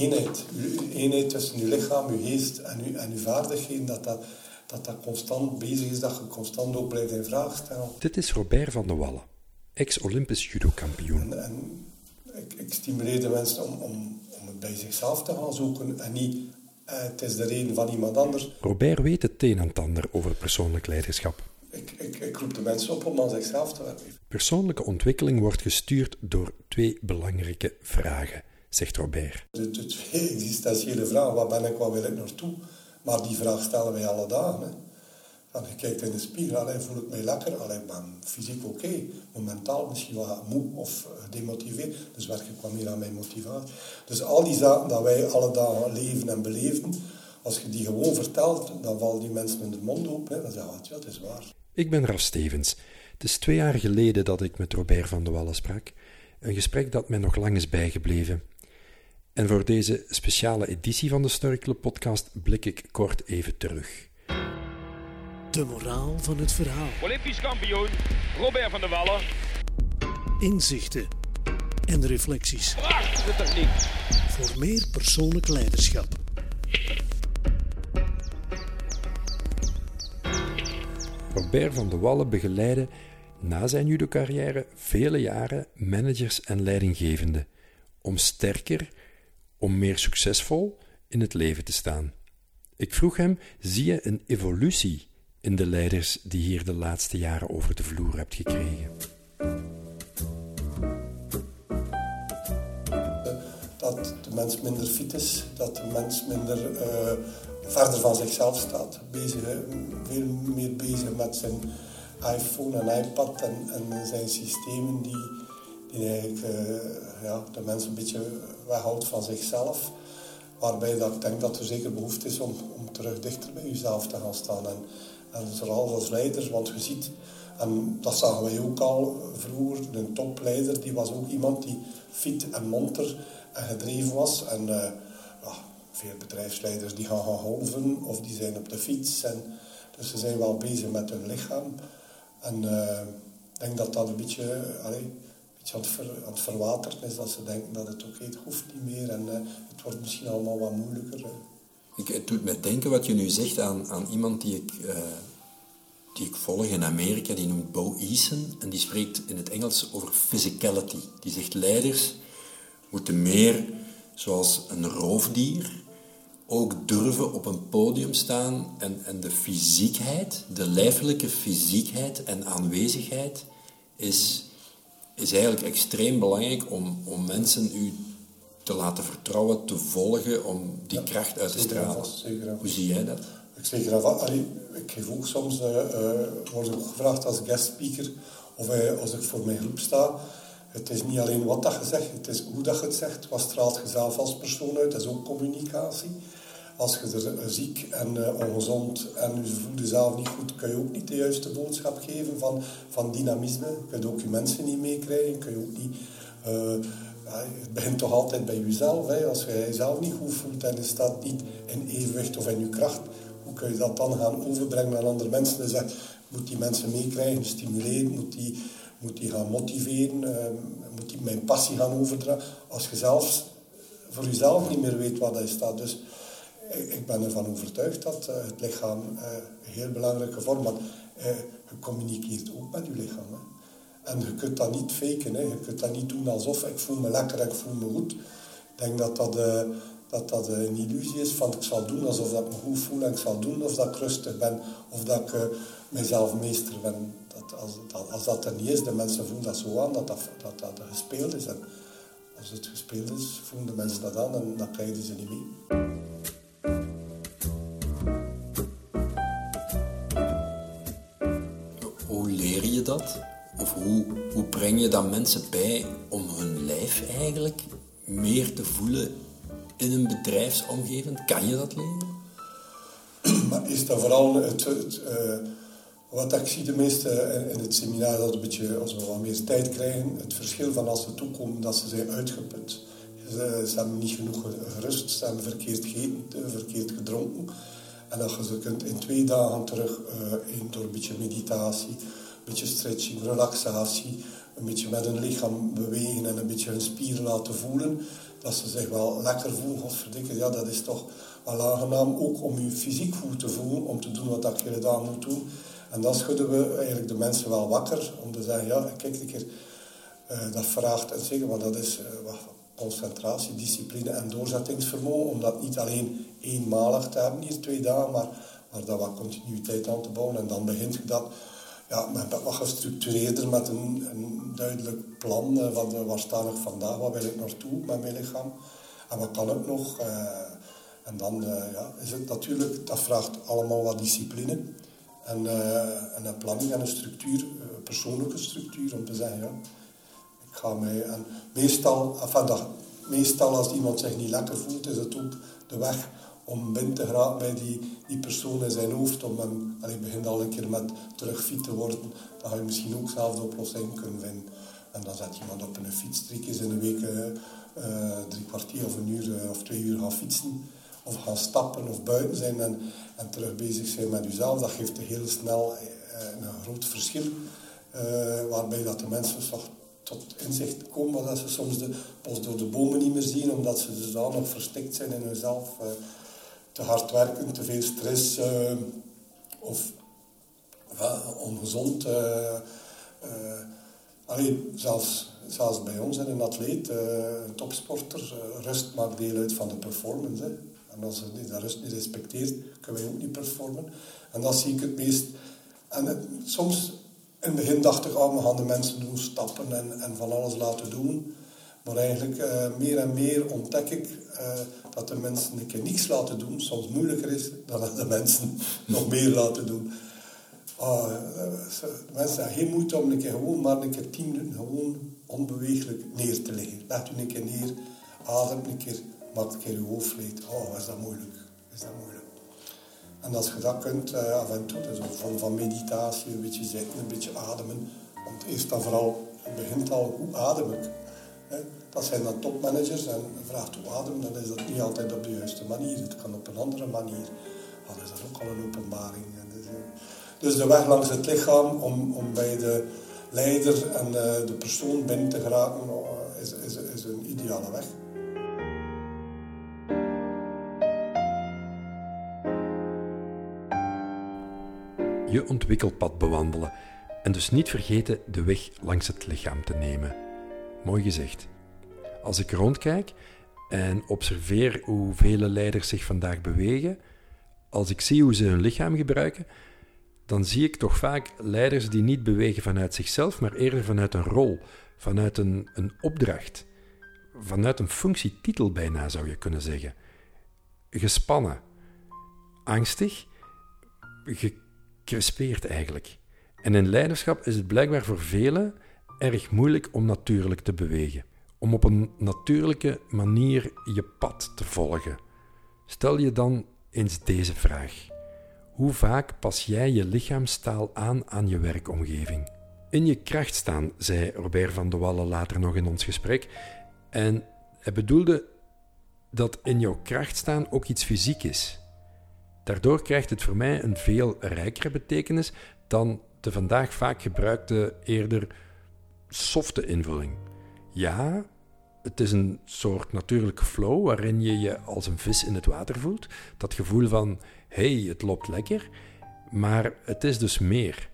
eenheid. Uw eenheid tussen uw lichaam, uw geest en uw, en uw vaardigheden, dat dat, dat dat constant bezig is, dat je constant ook blijft in vraag stellen. Dit is Robert van de Wallen, ex-Olympisch judo-kampioen. En, en ik, ik stimuleer de mensen om, om, om het bij zichzelf te gaan zoeken en niet eh, het is de reden van iemand anders. Robert weet het een en ander over persoonlijk leiderschap. Ik, ik, ik roep de mensen op om aan zichzelf te werken. Persoonlijke ontwikkeling wordt gestuurd door twee belangrijke vragen, zegt Robert. De, de twee existentiële vragen, waar ben ik, waar wil ik naartoe? Maar die vraag stellen wij alle dagen. Hè. Je kijkt in de spiegel, allee, voel ik mij lekker, allee, ik ben fysiek oké, maar mentaal misschien wat moe of gedemotiveerd. Dus werk ik wat meer aan mijn motivatie. Dus al die zaken dat wij alle dagen leven en beleven, als je die gewoon vertelt, dan vallen die mensen in de mond open. Hè. Dan zeggen ze, ja, het is waar. Ik ben Raf Stevens. Het is twee jaar geleden dat ik met Robert van de Wallen sprak. Een gesprek dat mij nog lang is bijgebleven. En voor deze speciale editie van de Club podcast blik ik kort even terug. De moraal van het verhaal. Olympisch kampioen Robert van der Wallen. Inzichten en reflecties Prachtige techniek. voor meer persoonlijk leiderschap. Robert van de Wallen begeleidde na zijn judo-carrière vele jaren managers en leidinggevenden om sterker, om meer succesvol in het leven te staan. Ik vroeg hem: zie je een evolutie in de leiders die hier de laatste jaren over de vloer hebt gekregen? Dat de mens minder fit is, dat de mens minder eh, verder van zichzelf staat. Veel meer bezig met zijn iPhone en iPad en, en zijn systemen die, die eigenlijk eh, ja, de mens een beetje weghoudt van zichzelf. Waarbij dat ik denk dat er zeker behoefte is om, om terug dichter bij jezelf te gaan staan. En, en vooral als leider, want je ziet, en dat zagen wij ook al vroeger, een topleider, die was ook iemand die fit en monter en gedreven was. En eh, veel bedrijfsleiders die gaan gaan of die zijn op de fiets. En, dus ze zijn wel bezig met hun lichaam. En eh, ik denk dat dat een beetje, aan, het ver, het is. Dat ze denken dat het oké, het hoeft niet meer. En eh, het wordt misschien allemaal wat moeilijker. eh. Ik, het doet me denken wat je nu zegt aan, aan iemand die ik, eh, die ik volg in Amerika, die noemt Bo Eason en die spreekt in het Engels over physicality. Die zegt leiders moeten meer zoals een roofdier ook durven op een podium staan en, en de fysiekheid, de lijfelijke fysiekheid en aanwezigheid is, is eigenlijk extreem belangrijk om, om mensen u te laten vertrouwen, te volgen, om die kracht uit te stralen. Hoe zie jij dat? Ik zeg graag, allee, ik geef ook soms, eh, word ook gevraagd als guest speaker of als ik voor mijn groep sta. Het is niet alleen wat dat je zegt, het is hoe dat je het zegt. Wat straalt je zelf als persoon uit? Dat is ook communicatie. Als je er eh, ziek en eh, ongezond en je voelt jezelf niet goed, kun je ook niet de juiste boodschap geven van, van dynamisme. Je kunt ook je mensen niet meekrijgen. Kun je ook niet... eh, ja, het begint toch altijd bij jezelf. Hè. Als je jezelf niet goed voelt en je staat niet in evenwicht of in je kracht, hoe kun je dat dan gaan overbrengen aan andere mensen? Dus je moet die mensen meekrijgen, stimuleren, moet die, moet die gaan motiveren, eh, moet die mijn passie gaan overdragen. Als je zelfs voor jezelf niet meer weet waar dat je staat. Dus ik, ben ervan overtuigd dat eh, het lichaam eh, een heel belangrijke vorm want eh, je communiceert ook met je lichaam. Hè. En je kunt dat niet faken. Hè. Je kunt dat niet doen alsof ik voel me lekker en ik voel me goed. Ik denk dat dat, dat, dat een illusie is van ik zal doen alsof dat ik me goed voel en ik zal doen of dat ik rustig ben of dat ik mezelf meester ben. Dat, als, dat, als dat er niet is, de mensen voelen dat zo aan dat dat, dat, dat gespeeld is. En als het gespeeld is, voelen de mensen dat aan en dan krijgen ze niet mee. Of hoe, hoe breng je dan mensen bij om hun lijf eigenlijk meer te voelen in een bedrijfsomgeving? Kan je dat leren? Maar is dat vooral het, eh, wat ik zie de meeste in, het seminar, dat een beetje, als we wat meer tijd krijgen, het verschil van als ze toekomen, dat ze zijn uitgeput. Ze, ze hebben niet genoeg gerust, ze hebben verkeerd gegeten, te verkeerd gedronken. En dat je ze kunt in twee dagen terug, eh, in, door een beetje meditatie, beetje stretching, relaxatie, een beetje met hun lichaam bewegen en een beetje hun spieren laten voelen, dat ze zich wel lekker voelen, godverdikke, ja, dat is toch wel aangenaam, ook om je fysiek goed te voelen, om te doen wat dat je dan moet doen. En dan schudden we eigenlijk de mensen wel wakker, om te zeggen, ja, kijk een uh, dat vraagt, en zeggen, maar dat is uh, concentratie, discipline en doorzettingsvermogen, om dat niet alleen eenmalig te hebben, hier twee dagen, maar, maar daar wat continuïteit aan te bouwen. En dan begint je dat ja, met wat gestructureerder, met een, een duidelijk plan uh, van waar sta ik vandaag, wat wil ik naartoe met mijn lichaam en wat kan ik nog. Uh, en dan ja, is het natuurlijk, dat vraagt allemaal wat discipline en, en een planning en een structuur, een persoonlijke structuur, om te zeggen, ja, ga mij. En meestal, enfin, dat, meestal als iemand zich niet lekker voelt, is het ook de weg om binnen te geraken bij die, die persoon in zijn hoofd. Om en ik begin al een keer met terug fit te worden, dan ga je misschien ook zelf de oplossing kunnen vinden. En dan zet iemand op een fiets drie keer in een week uh, drie kwartier of een uur uh, of twee uur gaan fietsen. Of gaan stappen of buiten zijn en, en terug bezig zijn met jezelf. Dat geeft heel snel een groot verschil. waarbij dat de mensen tot inzicht komen dat ze soms de bos door de bomen niet meer zien, omdat ze dus dan nog verstikt zijn in hunzelf. Te hard werken, te veel stress uh, of ongezond. alleen, zelfs, zelfs bij ons in een atleet, een topsporter, rust maakt deel uit van de performance. En als je dat rust niet respecteert, kunnen wij ook niet performen. En dat zie ik het meest. En het, soms in het begin dacht ik, oh, we gaan de mensen doen stappen en, en van alles laten doen. Maar eigenlijk uh, meer en meer ontdek ik uh, dat de mensen een keer niets laten doen soms moeilijker is dan dat de mensen nog meer laten doen. Uh, de mensen hebben geen moeite om een keer gewoon maar een keer tien minuten gewoon onbeweeglijk neer te liggen. Laat u een keer neer, adem een keer, maak een keer uw hoofd leeg. Oh, is dat moeilijk. Is dat moeilijk. En als je dat kunt, af en toe, dus een vorm van meditatie, een beetje zitten, een beetje ademen. Want eerst en vooral, het begint al, hoe adem ik? Dat zijn dan topmanagers en je vraagt hoe adem, dan is dat niet altijd op de juiste manier. Het kan op een andere manier. Dan is dat ook al een openbaring. Dus, dus, de weg langs het lichaam om, om bij de leider en de persoon binnen te geraken, uh, is, is, is een ideale weg. je ontwikkelpad bewandelen en dus niet vergeten de weg langs het lichaam te nemen. Mooi gezegd. Als ik rondkijk en observeer hoe vele leiders zich vandaag bewegen, als ik zie hoe ze hun lichaam gebruiken, dan zie ik toch vaak leiders die niet bewegen vanuit zichzelf, maar eerder vanuit een rol, vanuit een, een opdracht, vanuit een functietitel bijna zou je kunnen zeggen. Gespannen, angstig, crispeert eigenlijk. En in leiderschap is het blijkbaar voor velen erg moeilijk om natuurlijk te bewegen. Om op een natuurlijke manier je pad te volgen. Stel je dan eens deze vraag. Hoe vaak pas jij je lichaamstaal aan aan je werkomgeving? In je kracht staan, zei Robert van de Wallen later nog in ons gesprek. En hij bedoelde dat in jouw kracht staan ook iets fysiek is. Daardoor krijgt het voor mij een veel rijkere betekenis dan de vandaag vaak gebruikte eerder softe invulling. Ja, het is een soort natuurlijke flow waarin je je als een vis in het water voelt. Dat gevoel van, hey, het loopt lekker. Maar het is dus meer.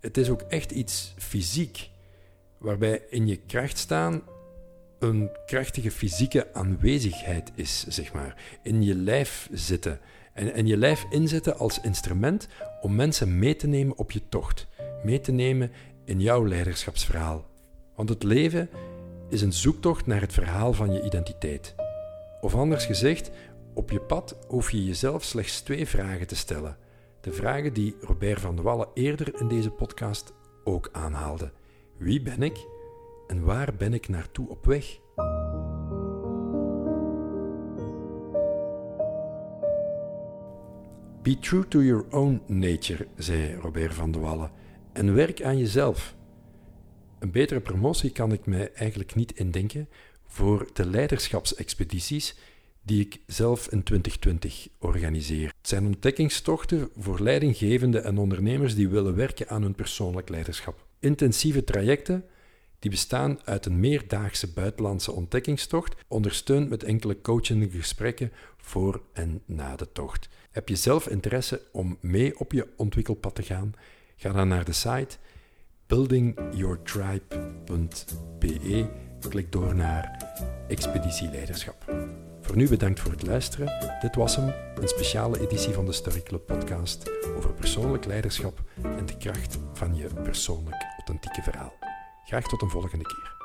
Het is ook echt iets fysiek, waarbij in je kracht staan een krachtige fysieke aanwezigheid is, zeg maar. In je lijf zitten. En, en je lijf inzetten als instrument om mensen mee te nemen op je tocht, mee te nemen in jouw leiderschapsverhaal. Want het leven is een zoektocht naar het verhaal van je identiteit. Of anders gezegd, op je pad hoef je jezelf slechts twee vragen te stellen. De vragen die Robert van de Wallen eerder in deze podcast ook aanhaalde. Wie ben ik en waar ben ik naartoe op weg? Be true to your own nature, zei Robert van de Wallen, en werk aan jezelf. Een betere promotie kan ik mij eigenlijk niet indenken voor de leiderschapsexpedities die ik zelf in 2020 organiseer. Het zijn ontdekkingstochten voor leidinggevenden en ondernemers die willen werken aan hun persoonlijk leiderschap. Intensieve trajecten Die bestaan uit een meerdaagse buitenlandse ontdekkingstocht, ondersteund met enkele coachende gesprekken voor en na de tocht. Heb je zelf interesse om mee op je ontwikkelpad te gaan? Ga dan naar de site buildingyourtribe.be. Klik door naar Expeditieleiderschap. Voor nu bedankt voor het luisteren. Dit was hem, een speciale editie van de Story Club podcast over persoonlijk leiderschap en de kracht van je persoonlijk authentieke verhaal. Graag tot een volgende keer.